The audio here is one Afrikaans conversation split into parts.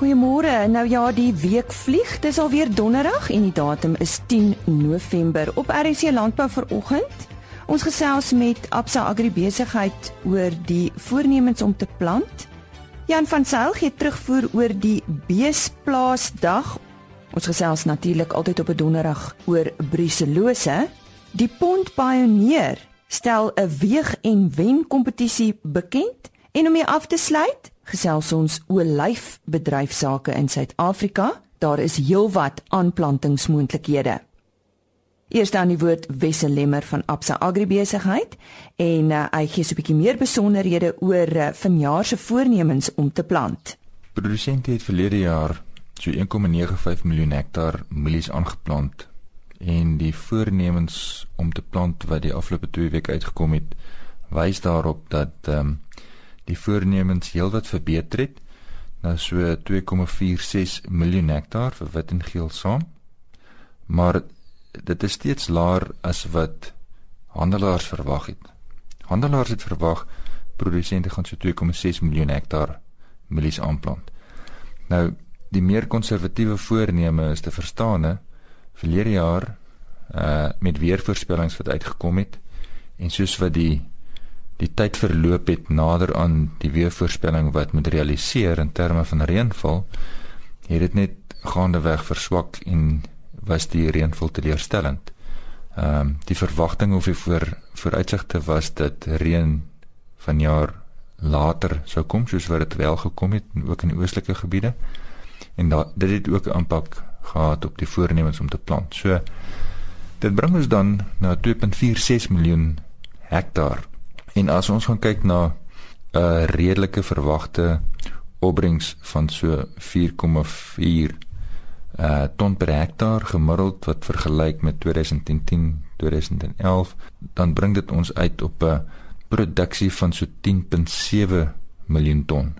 Goeiemôre. Nou ja, die week vlieg. Dis alweer donderdag en die datum is 10 November op RC Landbou vanoggend. Ons gesels met Absa Agribesigheid oor die voornemens om te plant. Jan van Sail gee terugvoer oor die Beesplaasdag. Ons gesels natuurlik altyd op 'n donderdag oor bruselose. Die Pond Pioneer stel 'n weeg en wen kompetisie bekend en om mee af te sluit, gesels ons olyfbedryfsake in Suid-Afrika. Daar is heelwat aanplantingsmoontlikhede. Eers dan die woord Wessel Lemmer van Absa Agribesigheid en uh, hy gee so 'n bietjie meer besonderhede oor uh, vanjaar se voornemens om te plant. Produsente het verlede jaar so 1,95 miljoen hektaar mielies aangeplant en die voornemens om te plant wat die afgelope 2 weke uitgekom het wys daarop dat ehm um, die voornemens heelwat verbeter het na so 2,46 miljoen hektaar vir wit en geel saam. Maar dit is steeds laer as wat handelaars verwag het. Handelaars het verwag produsente gaan so 2,6 miljoen hektaar mielies aanplant. Nou die meer konservatiewe voorneme is te verstaan verlede jaar uh met weervoorspellings wat uitgekom het en soos wat die die tyd verloop het nader aan die weervoorspelling wat moet realiseer in terme van reënval het dit net gaandeweg verswak en was die reënval teleurstellend. Ehm um, die verwagting of die voor vooruitsigte was dat reën vanjaar later sou kom soos wat dit wel gekom het ook in die oostelike gebiede. En da, dit het ook 'n impak gehad op die voornemens om te plant. So dit bring ons dan na 2.46 miljoen hektaar. En as ons gaan kyk na 'n uh, redelike verwagte opbrengs van so 4,4 uh ton per hektaar gemiddeld wat vergelyk met 2010 2011 dan bring dit ons uit op 'n produksie van so 10.7 miljoen ton.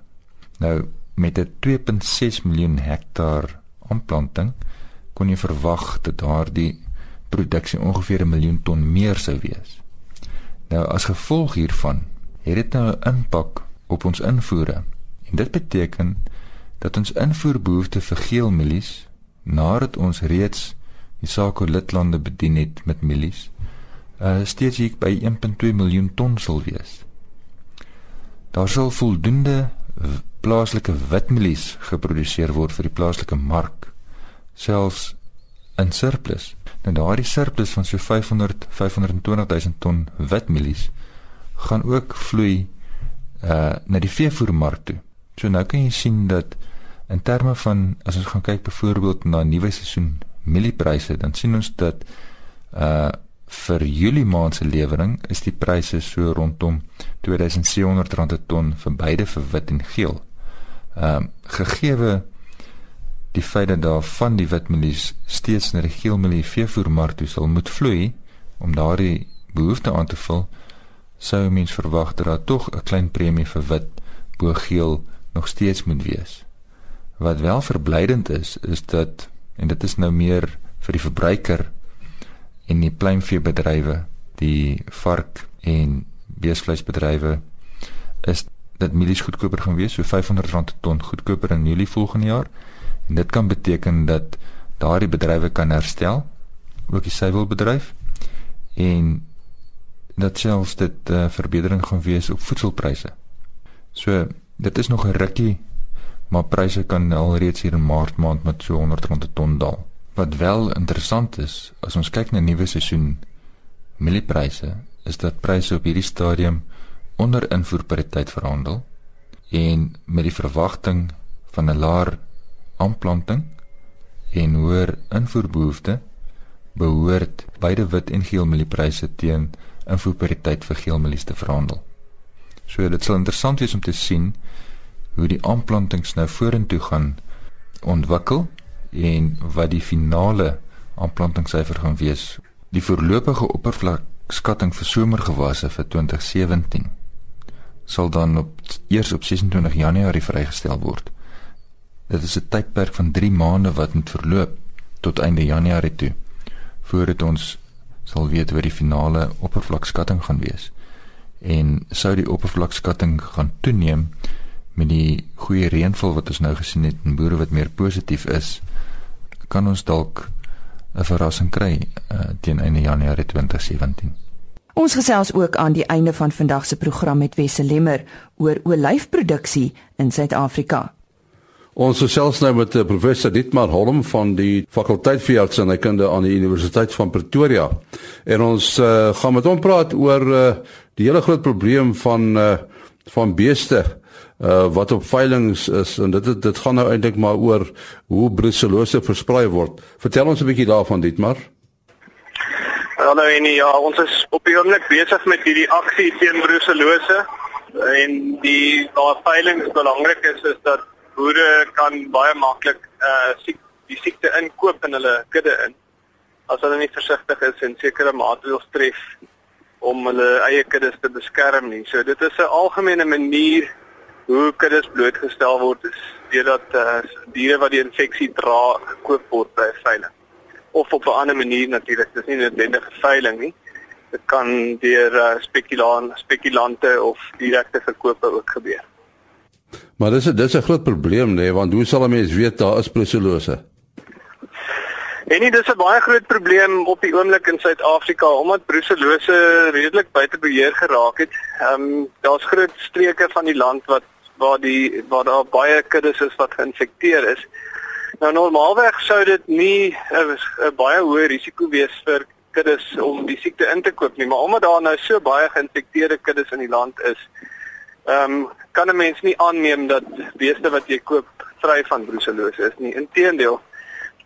Nou met 'n 2.6 miljoen hektaar aanplanting kon jy verwag dat daardie produksie ongeveer 'n miljoen ton meer sou wees. Nou as gevolg hiervan het dit nou 'n impak op ons invoere. En dit beteken dat ons invoerbehoefte vir geelmielies nadat ons reeds die SACO lidlande bedien het met mielies, uh steeds hier by 1.2 miljoen ton sal wees. Daar sal voldoende plaaslike witmielies geproduseer word vir die plaaslike mark, selfs in surplus. Nou daardie surplus van so 500 520 000 ton witmielies gaan ook vloei uh na die veevoermark toe. So nou kan jy sien dat In terme van as ons gaan kyk byvoorbeeld na nuwe seisoen mieliepryse, dan sien ons dat uh vir Julie maand se lewering is die pryse so rondom R2700 per ton vir beide vir wit en geel. Ehm uh, gegeewe die feit dat daar van die wit mielies steeds na die geel mielie veevoermark toe sal moet vloei om daardie behoefte aan te vul, sou mens verwag dat daar tog 'n klein premie vir wit bo geel nog steeds moet wees. Wat wel verblydend is, is dat en dit is nou meer vir die verbruiker en die pluimveebedrywe, die vark en beesvleisbedrywe is dat mielies goedkoper gaan wees, so R500 per ton goedkoper in Julie volgende jaar. En dit kan beteken dat daardie bedrywe kan herstel, ook die suiwelbedryf en dat selfs dit 'n uh, verbetering gaan wees op voedselpryse. So dit is nog 'n rukkie maar pryse kan alreeds hier in Maart maand met so 100 rand per ton daal. Wat wel interessant is, as ons kyk na nuwe seisoen mieliepryse, is dat pryse op hierdie stadium onder invoerpariteit verhandel en met die verwagting van 'n laer aanplanting en hoër invoerbehoefte behoort beide wit en geel mieliepryse teen invoerpariteit vir geel mielies te verhandel. So dit sal interessant wees om te sien hoe die aanplantings nou vorentoe gaan ontwikkel en wat die finale aanplantingssyfer gaan wees. Die voorlopige oppervlakskatting vir somergewasse vir 2017 sal dan op eers op 26 Januarie vrygestel word. Dit is 'n tydperk van 3 maande wat moet verloop tot einde Januarie toe voordat ons sal weet wat die finale oppervlakskatting gaan wees. En sou die oppervlakskatting gaan toeneem, met die goeie reënval wat ons nou gesien het en boere wat meer positief is, kan ons dalk 'n verrassing kry uh, teen einde Januarie 2017. Ons gesels ook aan die einde van vandag se program met Wesse Lemmer oor olyfproduksie in Suid-Afrika. Ons gesels nou met eh, professor Dietmar Holm van die fakulteit vir artsenykunde aan die Universiteit van Pretoria. En ons uh, gaan met hom praat oor uh, die hele groot probleem van uh, van beeste uh, wat op veilinge is en dit dit gaan nou eintlik maar oor hoe brucellose versprei word. Vertel ons 'n bietjie daarvan Dietmar. Hallo en ja, ons is op die oomblik besig met hierdie aksie teen brucellose en die waar veilinge belangrik is is dat boere kan baie maklik uh siek, die siekte inkoop in hulle kudde in as hulle nie versigtig is en sekere maatreëls tref om hulle eie kuddes te beskerm nie. So dit is 'n algemene manier hoe kuddes blootgestel word is deurdat uh, diere wat die infeksie dra gekoop word by veiling of op 'n ander manier natuurlik dis nie noodwendig veiling nie dit kan deur uh, spekulant spekulante of direkte verkope ook gebeur maar dis 'n dis 'n groot probleem nê want hoe sal 'n mens weet daar is brucellose En dit is 'n baie groot probleem op die oomblik in Suid-Afrika omdat brucellose redelik buite beheer geraak het. Ehm um, daar's groot streke van die land wat waar die waar daar baie kuddes is wat geïnfekteer is. Nou normaalweg sou dit nie 'n baie hoë risiko wees vir kuddes om die siekte in te koop nie, maar omdat daar nou so baie geïnfekteerde kuddes in die land is, ehm um, kan 'n mens nie aanneem dat beeste wat jy koop vry van brucellose is nie. Inteendeel,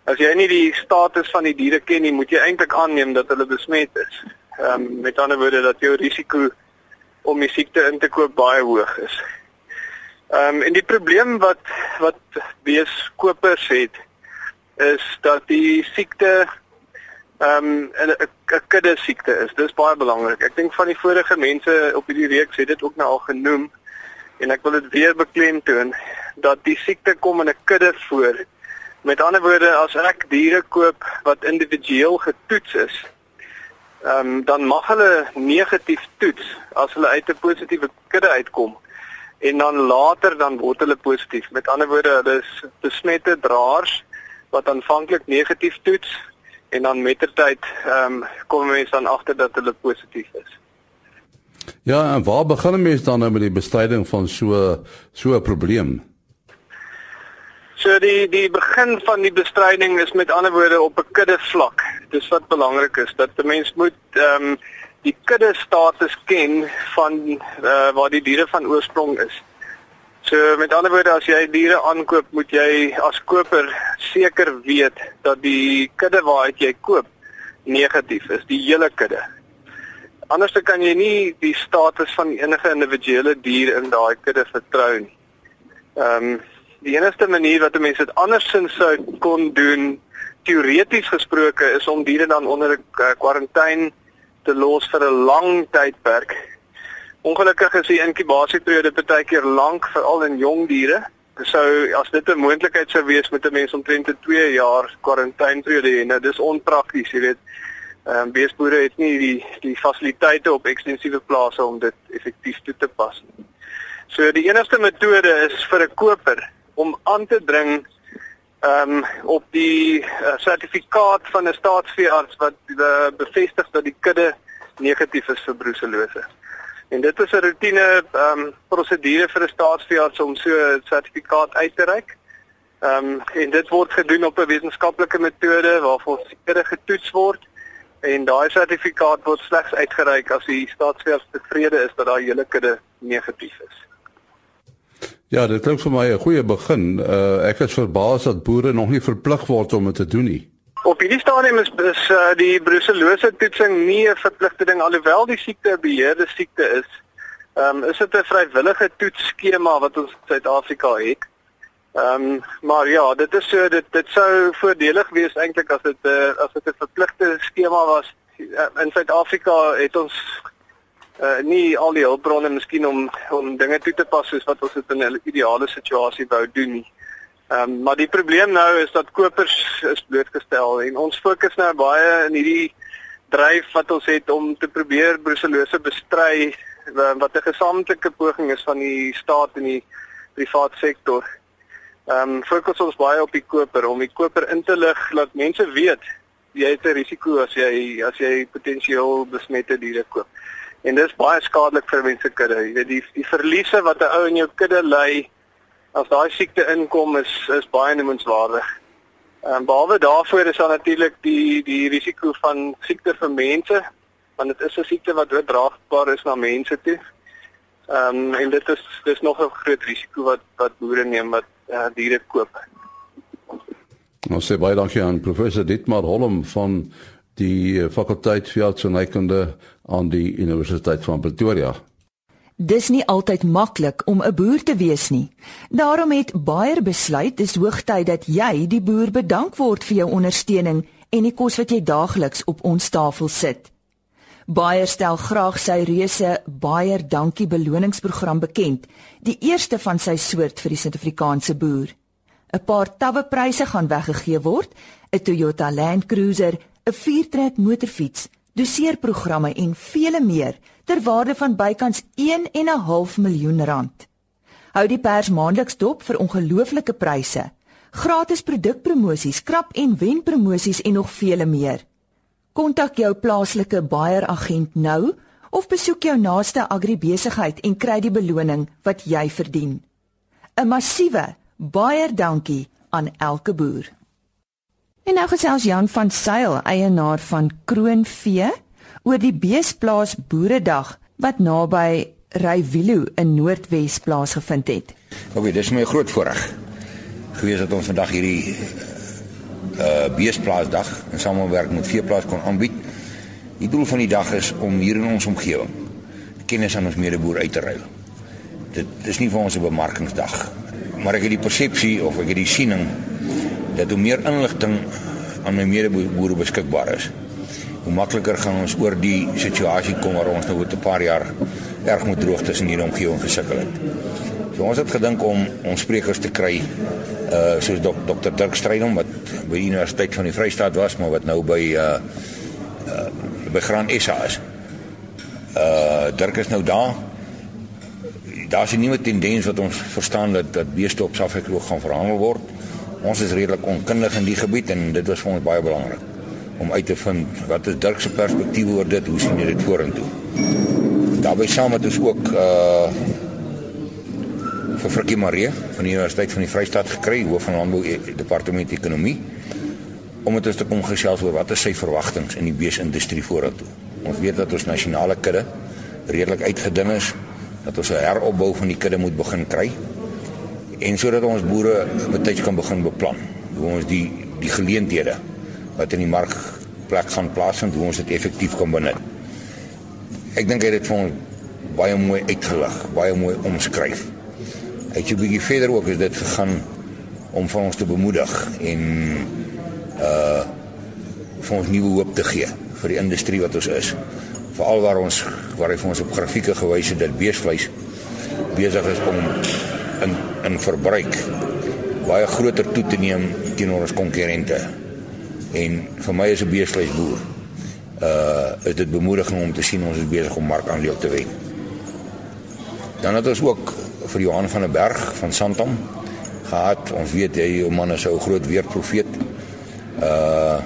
as jy nie die status van die diere ken nie, moet jy eintlik aanneem dat hulle besmet is. Ehm um, met ander woorde dat jou risiko om die siekte in te koop baie hoog is. Ehm um, en die probleem wat wat beeskopers het is dat die siekte ehm um, 'n 'n kudde siekte is. Dis baie belangrik. Ek dink van die vorige mense op hierdie reeks het dit ook nou al genoem en ek wil dit weer beklemtoon dat die siekte kom in 'n kudde voor. Met ander woorde, as ek diere koop wat individueel getoets is, ehm um, dan mag hulle negatief toets as hulle uit 'n positiewe kudde uitkom en dan later dan word hulle positief. Met ander woorde, hulle is besmette draers wat aanvanklik negatief toets en dan mettertyd ehm um, kom mense dan agter dat hulle positief is. Ja, en waar begin mense dan nou met die bestryding van so so 'n probleem? So die die begin van die bestryding is met ander woorde op 'n kudde vlak. Dis wat belangrik is dat 'n mens moet ehm um, die kudde status ken van uh, waar die diere van oorsprong is. So met ander woorde as jy diere aankoop, moet jy as koper seker weet dat die kudde waaruit jy koop negatief is, die hele kudde. Anders kan jy nie die status van enige individuele dier in daai kudde vertrou nie. Ehm um, die enigste manier wat 'n mens dit andersins sou kon doen teoreties gesproke is om diere dan onder 'n kwarantyne uh, te los vir 'n lang tydperk. Ongelukkig is die inkubasieperiode baie keer lank veral in jong diere. Sou as dit 'n moontlikheid sou wees met 'n mens omtrent 'n 2 jaar kwarantyneperiode hê. Nou dis onprakties, jy weet. Ehm um, beesboere het nie die die fasiliteite op ekstensiewe plase om dit effektief toe te pas nie. So die enigste metode is vir 'n koper om aan te dring ehm um, op die uh, sertifikaat van 'n staatsveearts wat uh, bevestig dat die kudde negatief is vir brucellose. En dit is 'n roetine ehm um, prosedure vir 'n staatsveearts om so 'n sertifikaat uit te reik. Ehm um, en dit word gedoen op 'n wetenskaplike metode waarvoor sekere getoets word en daai sertifikaat word slegs uitgereik as die staatsveearts tevrede is dat daai hele kudde negatief is. Ja, dit klink vir my 'n goeie begin. Uh ek is verbaas dat boere nog nie verplig word om dit te doen nie. Op hierdie stadium is, is uh, die brucellose toetsing nie 'n verpligte ding alhoewel die siekte 'n beheerde siekte is. Ehm um, is dit 'n vrywillige toetsskema wat ons in Suid-Afrika het. Ehm um, maar ja, dit is so dit dit sou voordelig wees eintlik as dit uh, as dit 'n verpligte skema was. Uh, in Suid-Afrika het ons uh nie al die hulpbronne miskien om om dinge toe te pas soos wat ons dit in 'n ideale situasie wou doen nie. Ehm um, maar die probleem nou is dat kopers is blootgestel en ons fokus nou baie in hierdie dryf wat ons het om te probeer brucellose bestry wat 'n gesamentlike poging is van die staat en die privaat sektor. Ehm um, fokus ons baie op die koper om die koper in te lig dat mense weet jy het 'n risiko as jy as jy potensieel besmette diere koop. En dis baie skadelik vir mense kudde. Jy weet die die verliese wat 'n ou in jou kudde ly as daai siekte inkom is is baie noemenswaardig. Ehm um, behalwe daarvoor is daar natuurlik die die risiko van siekte vir mense want dit is 'n siekte wat oordraagbaar is na mense toe. Ehm um, en dit is dis nog 'n groot risiko wat wat boere neem wat uh, diere koop. Ons sê baie dankie aan professor Dietmar Holm van die eh, fakulteit vir artsenykunde aan die Universiteit van Pretoria. Dis nie altyd maklik om 'n boer te wees nie. Daarom het Bayer besluit dis hoogtyd dat jy die boer bedank word vir jou ondersteuning en die kos wat jy daagliks op ons tafel sit. Bayer stel graag sy reuse Bayer Dankie beloningsprogram bekend, die eerste van sy soort vir die Suid-Afrikaanse boer. 'n Paar tawwe pryse gaan weggegee word: 'n Toyota Land Cruiser, 'n viertrek motorfiets, doseerprogramme en vele meer ter waarde van bykans 1.5 miljoen rand. Hou die pers maandeliks dop vir ongelooflike pryse, gratis produkpromosies, krap en wen promosies en nog vele meer. Kontak jou plaaslike Bayer agent nou of besoek jou naaste agribesigheid en kry die beloning wat jy verdien. 'n Massiewe Bayer dankie aan elke boer. En nou gesels Jan van Sail, eienaar van Kroonvee, oor die beesplaas Boeredag wat naby Rywilo in Noordwes plaasgevind het. OK, dis my groot voorreg. Gewees dat ons vandag hierdie uh beesplaasdag in samewerking met veeplaas kon aanbied. Die doel van die dag is om hier in ons omgewing kennis aan ons medeboer uit te ruil. Dit is nie vir ons 'n bemarkingsdag, maar ek het die persepsie of ek het die siening dat hoe meer inligting aan my medeboere beskikbaar is, hoe makliker gaan ons oor die situasie kom waar ons nou oor 'n paar jaar erg met droogtes in hierdie omgewing gesukkel het. So ons het gedink om ons sprekers te kry uh soos dok, Dr Dirk Strydom wat by die Universiteit van die Vrystaat was, maar wat nou by uh uh by Graan SA is. Uh Dirk is nou daar. Daar's 'n nuwe tendens wat ons verstaan dat dat beeste op Safekloo gaan verhandel word. Ons is redelik onkundig in die gebied en dit was vir ons baie belangrik om uit te vind wat is Dirk se perspektief oor dit, hoe sien hy dit vorentoe. Daarby saam het ons ook uh vir Frikkie Marie van die Universiteit van die Vrystaat gekry, hoof van landbou e departement ekonomie om dit te kom gesels oor wat is sy verwagtinge in die beesindustrie vorentoe. Ons weet dat ons nasionale kudde redelik uitgedun is, dat ons 'n heropbou van die kudde moet begin kry en sodat ons boere betyds kan begin beplan hoe ons die die geleenthede wat in die mark plek gaan plaasvind, hoe ons dit effektief kan benut. Ek dink hy het dit vir ons baie mooi uitgelig, baie mooi omskryf het jy bietjie verder ook is dit gegaan om van ons te bemoedig en uh vir ons nuwe hoop te gee vir die industrie wat ons is. Veral waar ons waar hy vir ons op grafieke gewys het dat beesvleis besig is om in in verbruik baie groter toe te neem teenoor ons konkurrente. En vir my as 'n beesvleisboer uh is dit bemoediging om te sien ons is besig om markandeel te wen. Dan het ons ook vir Johan van der Berg van Santam gehad. Ons weet hy ou man is 'n groot weerprofeet. Uh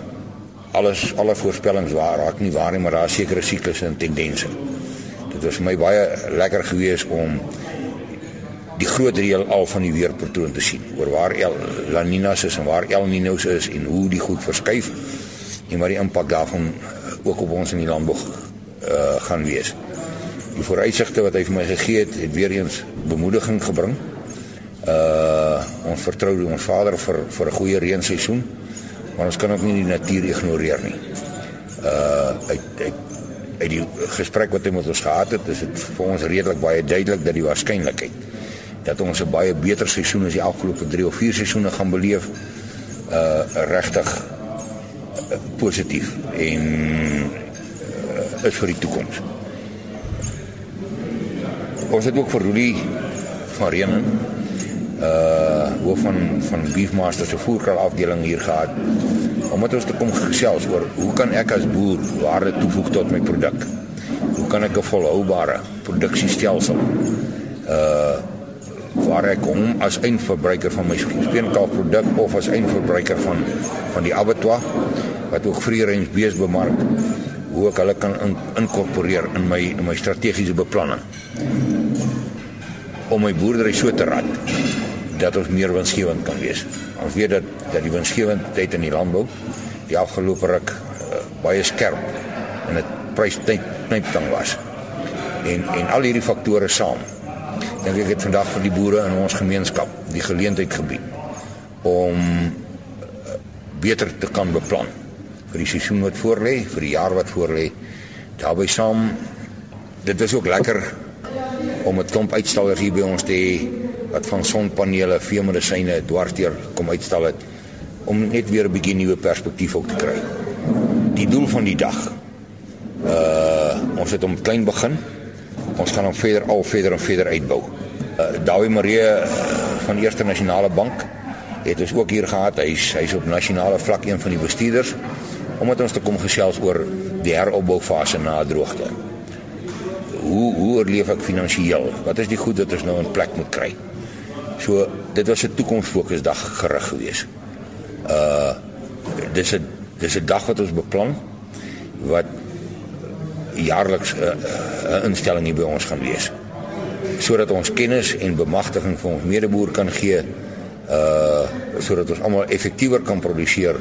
alles alle voorspellings waar raak nie waar nie, maar daar is sekere siklusse en tendense. Dit was vir my baie lekker gewees om die groot reël al van die weerpatroon te sien oor waar El La Niñas is en waar El Niños is en hoe die goed verskuif en wat die impak daarvan ook op ons in die landbou uh gaan wees die vooruitsigte wat hy vir my gegee het, het weer eens bemoediging gebring. Uh ons vertrou ons Vader vir vir 'n goeie reenseisoen, maar ons kan ook nie die natuur ignoreer nie. Uh uit uit uit die gesprek wat hy met ons gehad het, is dit vir ons redelik baie duidelik dat die waarskynlikheid dat ons 'n baie beter seisoen as die afgelope 3 of 4 seisoene gaan beleef uh regtig uh, positief en uh, is vir die toekoms. Ons het ook vir Rudy van Renen uh hoof van van Beefmaster se voerkraal afdeling hier gehad om met ons te kom gesels oor hoe kan ek as boer waarde toevoeg tot my produk? Hoe kan ek 'n volhoubare produksiestelsel uh waar ek hom as eindverbruiker van my speenkalfproduk of as eindverbruiker van van die abattoir wat ook vreerens bees bemark hoe ek hulle kan in, inkorporeer in my in my strategiese beplanning om my boerdery so te rad dat ons meer winsgewend kan wees. Ons weet dat dat die winsgewendheid in die landbou die afgelope ruk uh, baie skerp en dit prys knyptang was. En en al hierdie faktore saam dink ek het vandag vir die boere in ons gemeenskap die geleentheid gebied om uh, beter te kan beplan vir die seisoen wat voorlê, vir die jaar wat voorlê. Daarby saam dit is ook lekker om 'n klomp uitstallers hier by ons te hê wat van sonpanele, veemedisyne dwarsteer kom uitstal het om net weer 'n bietjie nuwe perspektief op te kry. Die doel van die dag. Uh ons het om klein begin. Ons gaan hom verder al verder en verder uitbou. Uh Dawie Marie uh, van Eerste Nasionale Bank het ons ook hier gehad. Hy's hy's op nasionale vlak een van die bestuurders omdat ons te kom gesels oor die heropboufase na droogte hoe hoe oorleef ek finansiëel? Wat is die goed wat ons nou in plek moet kry? So dit was 'n toekomsfokusdag gerig geweest. Uh dis 'n dis 'n dag wat ons beplan wat jaarliks 'n uh, uh, instelling hier by ons gaan wees. Sodat ons kennis en bemagtiging vir ons medeboer kan gee uh sodat ons almal effektiewer kan produseer,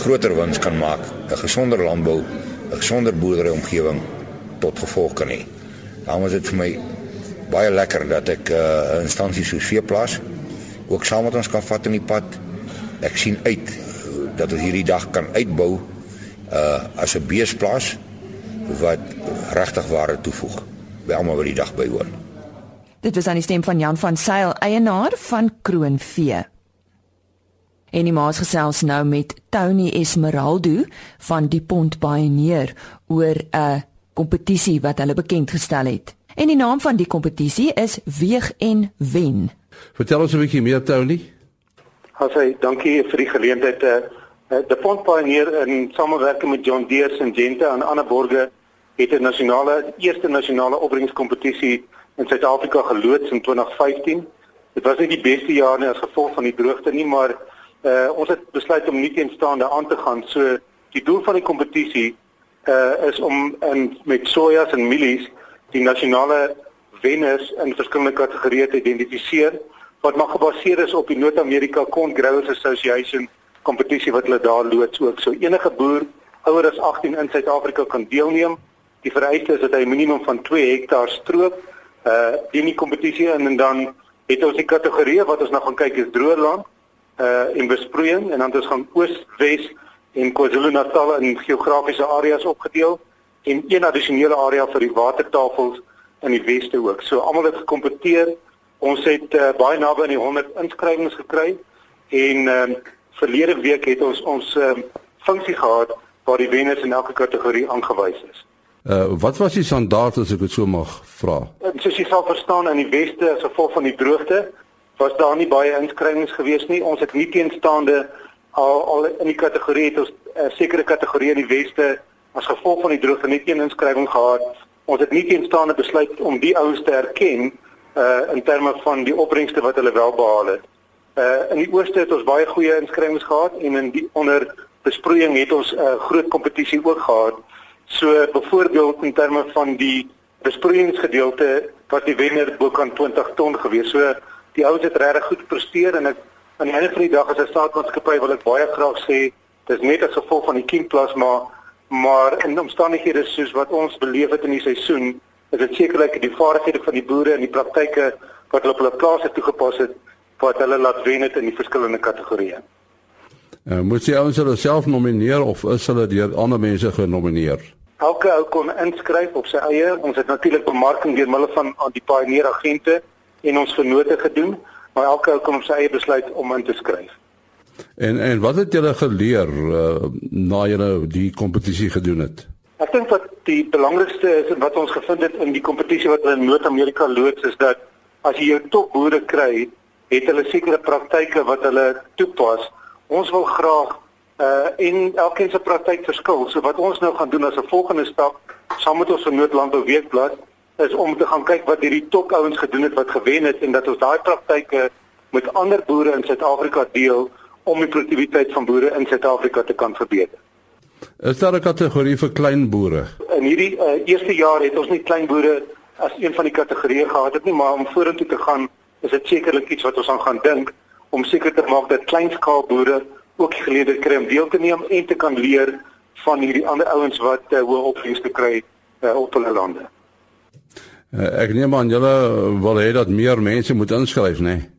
groter wins kan maak, 'n gesonder landbou, 'n gesonder boerdery omgewing tot gevolg kan hê. Daarom is dit vir my baie lekker dat ek 'n uh, instansie so veeplaas ook saam met ons kan vat in die pad. Ek sien uit dat ons hierdie dag kan uitbou uh as 'n beesplaas wat regtig ware toevoeg by almal wat die dag bywoon. Dit was aan die stem van Jan van Sail, eienaar van Kroonvee. En die maas gesels nou met Tony Esmeraldo van die Pont Pioneer oor 'n uh, kompetisie wat hulle bekend gestel het. En die naam van die kompetisie is Weeg en Wen. Vertel ons 'n bietjie meer Tony. Haai, dankie vir die geleentheid. Uh, die Pont Pioneer in samewerking met John Deere en Gente aan ander borge het 'n nasionale eerste nasionale opbrengskompetisie in Suid-Afrika geloods in 2015. Dit was nie die beste jaar nie as gevolg van die droogte nie, maar uh, ons het besluit om nie teenstaande aan te gaan. So die doel van die kompetisie uh, is om in met sojas en mielies die nasionale wenners in verskillende kategorieë te identifiseer wat maar gebaseer is op die Noord-Amerika Corn Growers Association kompetisie wat hulle daar loods ook. So enige boer ouer as 18 in Suid-Afrika kan deelneem. Die vereiste is dat hy minimum van 2 hektaar stroop uh in die kompetisie in en dan het ons die kategorieë wat ons nou gaan kyk is droogland uh en besproeiing en dan ons gaan oos, wes en KwaZulu-Natal in geografiese areas opgedeel en een addisionele area vir die watertafels in die weste ook. So almal het gekompeteer. Ons het uh, baie naby aan die 100 inskrywings gekry en uh, verlede week het ons ons uh, funksie gehad waar die wenners in elke kategorie aangewys is. Uh wat was die standaard as ek dit so mag vra? Soos jy sal verstaan in die weste as gevolg van die droogte was daar nie baie inskrywings gewees nie. Ons het nie teenstaande al al in die kategorie het ons 'n uh, sekere kategorie in die weste as gevolg van die droogte net een inskrywing gehad. Ons het nie teenstaande besluit om die ouens te erken uh in terme van die opbrengste wat hulle wel behaal het. Uh in die ooste het ons baie goeie inskrywings gehad en in die onder besproeiing het ons 'n uh, groot kompetisie ook gehad. So byvoorbeeld in terme van die besproeiingsgedeelte was die wenner bo kan 20 ton gewees. So die ouens het regtig goed gepresteer en ek aan die einde van die dag as 'n staatsmaatskappy wil ek baie graag sê dis net as gevolg van die kiemplasma maar in omstandighede soos wat ons beleef het in die seisoen is dit sekerlik die vaardighede van die boere en die praktyke wat hulle op hulle plase toegepas het wat hulle laat wen het in die verskillende kategorieë. Uh, moet jy ons self nomineer of is hulle deur ander mense genomineer? Elke ou kon inskryf op sy eie. Ons het natuurlik bemarking deur middel van die pioneer agente en ons vennote gedoen maar elke ou kan op sy eie besluit om in te skryf. En en wat het julle geleer uh, na julle die kompetisie gedoen het? Ek dink wat die belangrikste is wat ons gevind het in die kompetisie wat in Noord-Amerika loods is dat as jy jou topboere kry, het hulle sekere praktyke wat hulle toepas. Ons wil graag uh en elkeen se praktyk verskil. So wat ons nou gaan doen as 'n volgende stap saam met ons Noord-Landbou Weekblad is om te gaan kyk wat hierdie topouens gedoen het wat gewen het en dat ons daai praktyke met ander boere in Suid-Afrika deel om die produktiwiteit van boere in Suid-Afrika te kan verbeter. Is daar 'n kategorie vir klein boere? In hierdie uh, eerste jaar het ons nie klein boere as een van die kategorieë gehad het nie, maar om vorentoe te gaan is dit sekerlik iets wat ons aan gaan dink om seker te maak dat kleinskaal boere ook geleentheid kry om deel te neem en te kan leer van hierdie ander ouens wat uh, hoë opbrengste kry uh, op hulle lande. Uh, ek neem aan julle wil hê dat meer mense moet inskryf, né? Nee?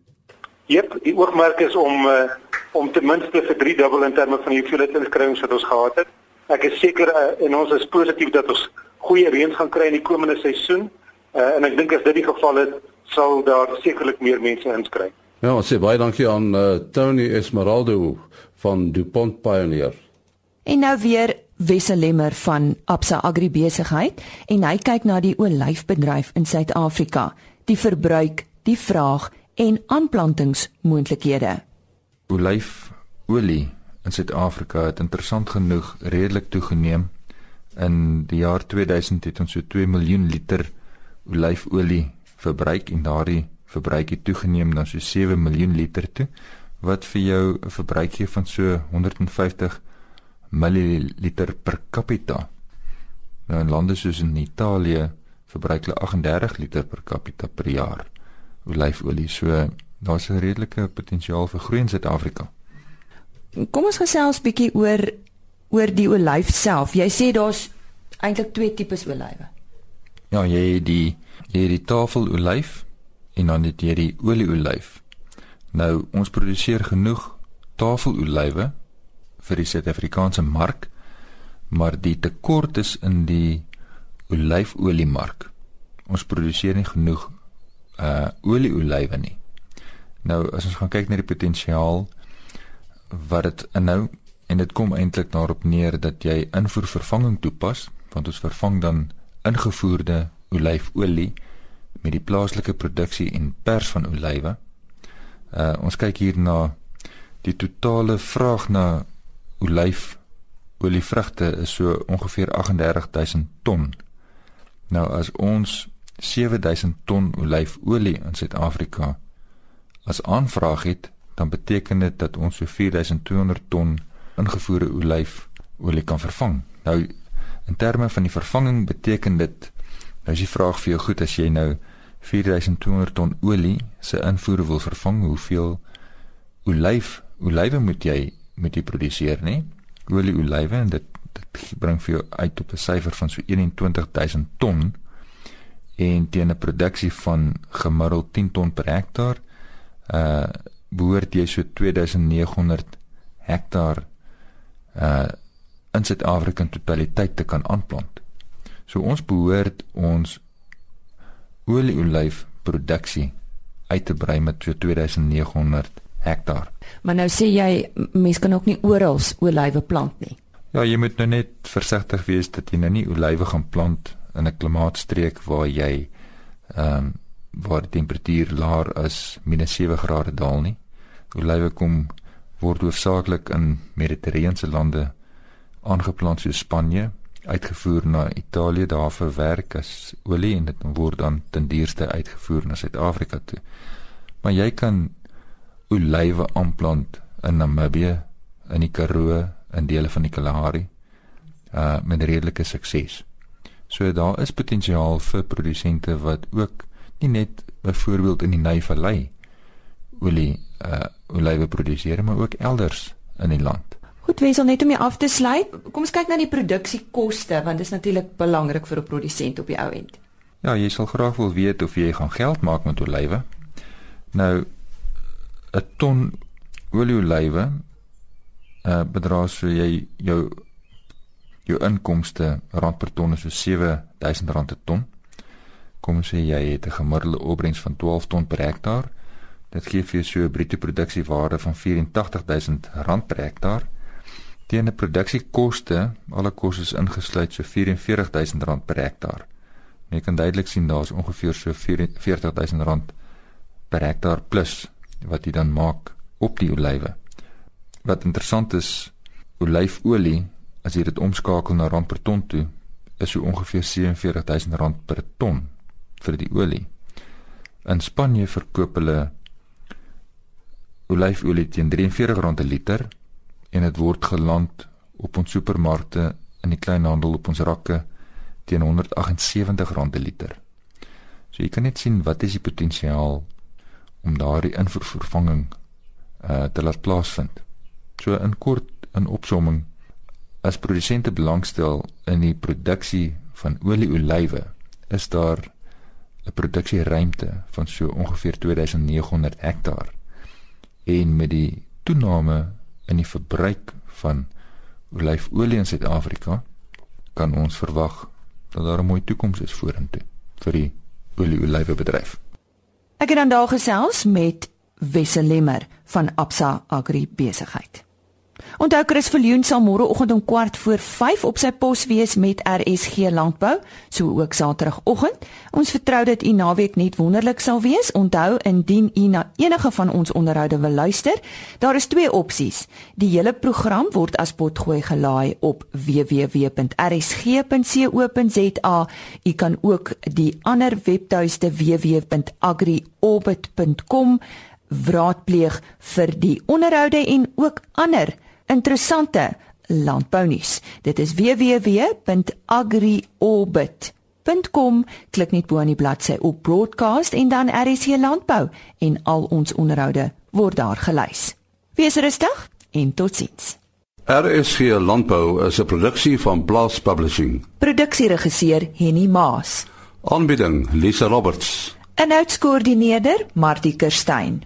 Jep, die oogmerk is om uh, om ten minste vir 3 dubbel in terme van die hoeveelheid inskrywings wat ons gehad het. Ek is seker uh, en ons is positief dat ons goeie reëns gaan kry in die komende seisoen. Uh, en ek dink as dit die geval is, sal daar sekerlik meer mense inskryf. Ja, ons sê baie dankie aan uh, Tony Esmeraldo van DuPont Pioneer. En nou weer Wesselemmer van Absa Agribesigheid en hy kyk na die olyfbedryf in Suid-Afrika, die verbruik, die vraag en aanplantingsmoontlikhede. Olyfolie in Suid-Afrika het interessant genoeg redelik toegeneem. In die jaar 2000 het ons so 2 miljoen liter olyfolie verbruik en daardie verbruik het toegeneem na so 7 miljoen liter toe wat vir jou 'n verbruik gee van so 150 milliliter per capita. Nou in lande soos in Italië verbruik hulle 38 liter per capita per jaar olyfolie. So daar's 'n redelike potensiaal vir groei in Suid-Afrika. Kom ons gesels bietjie oor oor die olyf self. Jy sê daar's eintlik twee tipes olywe. Ja, jy het die jy het die tafelolyf en dan het jy die olieolyf. Nou ons produseer genoeg tafelolywe vir die Suid-Afrikaanse mark, maar die tekort is in die olyfoliemark. Ons produseer nie genoeg uh olieolywe nie. Nou as ons gaan kyk na die potensiaal wat dit inhou en dit kom eintlik daarop neer dat jy invoervervanging toepas want ons vervang dan ingevoerde olyfolie met die plaaslike produksie en pers van olywe. Uh ons kyk hier na die totale vraag na olyf olievrugte is so ongeveer 38000 ton. Nou as ons 7000 ton olyfolie in Suid-Afrika as aanvraag het, dan beteken dit dat ons so 4200 ton ingevoerde olyfolie kan vervang. Nou in terme van die vervanging beteken dit nou is die vraag vir jou goed as jy nou 4200 ton olie se invoer wil vervang, hoeveel olyf olywe moet jy moet jy produseer, nê? Olie olywe en dit dit bring vir jou uit op 'n syfer van so 21000 ton en teen 'n produksie van gemiddeld 10 ton per hektaar uh behoort jy so 2900 hektaar uh in Suid-Afrika in totaliteit te kan aanplant. So ons behoort ons olieolyf produksie uit te brei met so 2900 hektaar. Maar nou sê jy mense kan ook nie oral olywe plant nie. Ja, jy moet nou net versigtig wees dat jy nou nie olywe gaan plant in 'n klimaatstreek waar jy ehm um, waar die temperatuur laer as -7 grade daal nie. Olywe kom word hoofsaaklik in mediterrane lande aangeplant soos Spanje, uitgevoer na Italië daar verwerk as olie en dit word dan ten duurste uitgevoer na Suid-Afrika toe. Maar jy kan olywe aanplant in Namibië, in die Karoo, in dele van die Kalahari uh met redelike sukses. So daar is potensiaal vir produsente wat ook nie net byvoorbeeld in die Nyvallei olie uh olywe produseer maar ook elders in die land. Goed, wens net om jy af te sluit. Kom ons kyk na die produksiekoste want dit is natuurlik belangrik vir 'n produsent op die ou end. Ja, jy sal graag wil weet of jy gaan geld maak met olywe. Nou 'n ton olieolywe uh bedra so jy jou jou inkomste rand per ton is so R7000 per ton. Kom sê jy het 'n gemiddelde opbrengs van 12 ton per hektaar. Dit gee vir jou so 'n bruto produksiewaarde van R84000 per hektaar. Teen 'n produksiekoste, alle kostes ingesluit, so R44000 per hektaar. Jy kan duidelik sien daar's ongeveer so R40000 per hektaar plus wat jy dan maak op die olywe. Wat interessant is, olyfolie as jy dit omskakel na rand per ton toe, is so ongeveer R47000 per ton vir die olie. In Spanje verkoop hulle olyfolie teen R43 per liter en dit word geland op ons supermarkte in die kleinhandel op ons rakke teen R178 per liter. So jy kan net sien wat is die potensiaal om daardie invoervervanging uh te laat plaasvind. So in kort in opsomming as produsente belangstel in die produksie van olieolywe is daar 'n produksieruimte van so ongeveer 2900 hektaar. En met die toename in die verbruik van olyfolie in Suid-Afrika kan ons verwag dat daar 'n mooi toekoms is vorentoe vir die olieolywe bedryf. Ek het dan daar gesels met Wessel Lemmer van Absa Agri Besigheid. Onthou Chris Viljoen sal môreoggend om kwart voor 5 op sy pos wees met RSG Landbou, so ook Saterdagoggend. Ons vertrou dat u naweek net wonderlik sal wees. Onthou indien u na enige van ons onderhoude wil luister, daar is twee opsies. Die hele program word as potgooi gelaai op www.rsg.co.za. U kan ook die ander webtuiste www.agriorbit.com vraatpleeg vir die onderhoude en ook ander interessante landbounuus. Dit is www.agriorbit.com. Klik net bo aan die bladsy op broadcast en dan RC landbou en al ons onderhoude word daar gelys. Wees rustig en totsiens. RSG Landbou is 'n produksie van Blast Publishing. Produksieregisseur Henny Maas. Aanbieding Lisa Roberts. En uitskoördineerder Martie Kerstyn.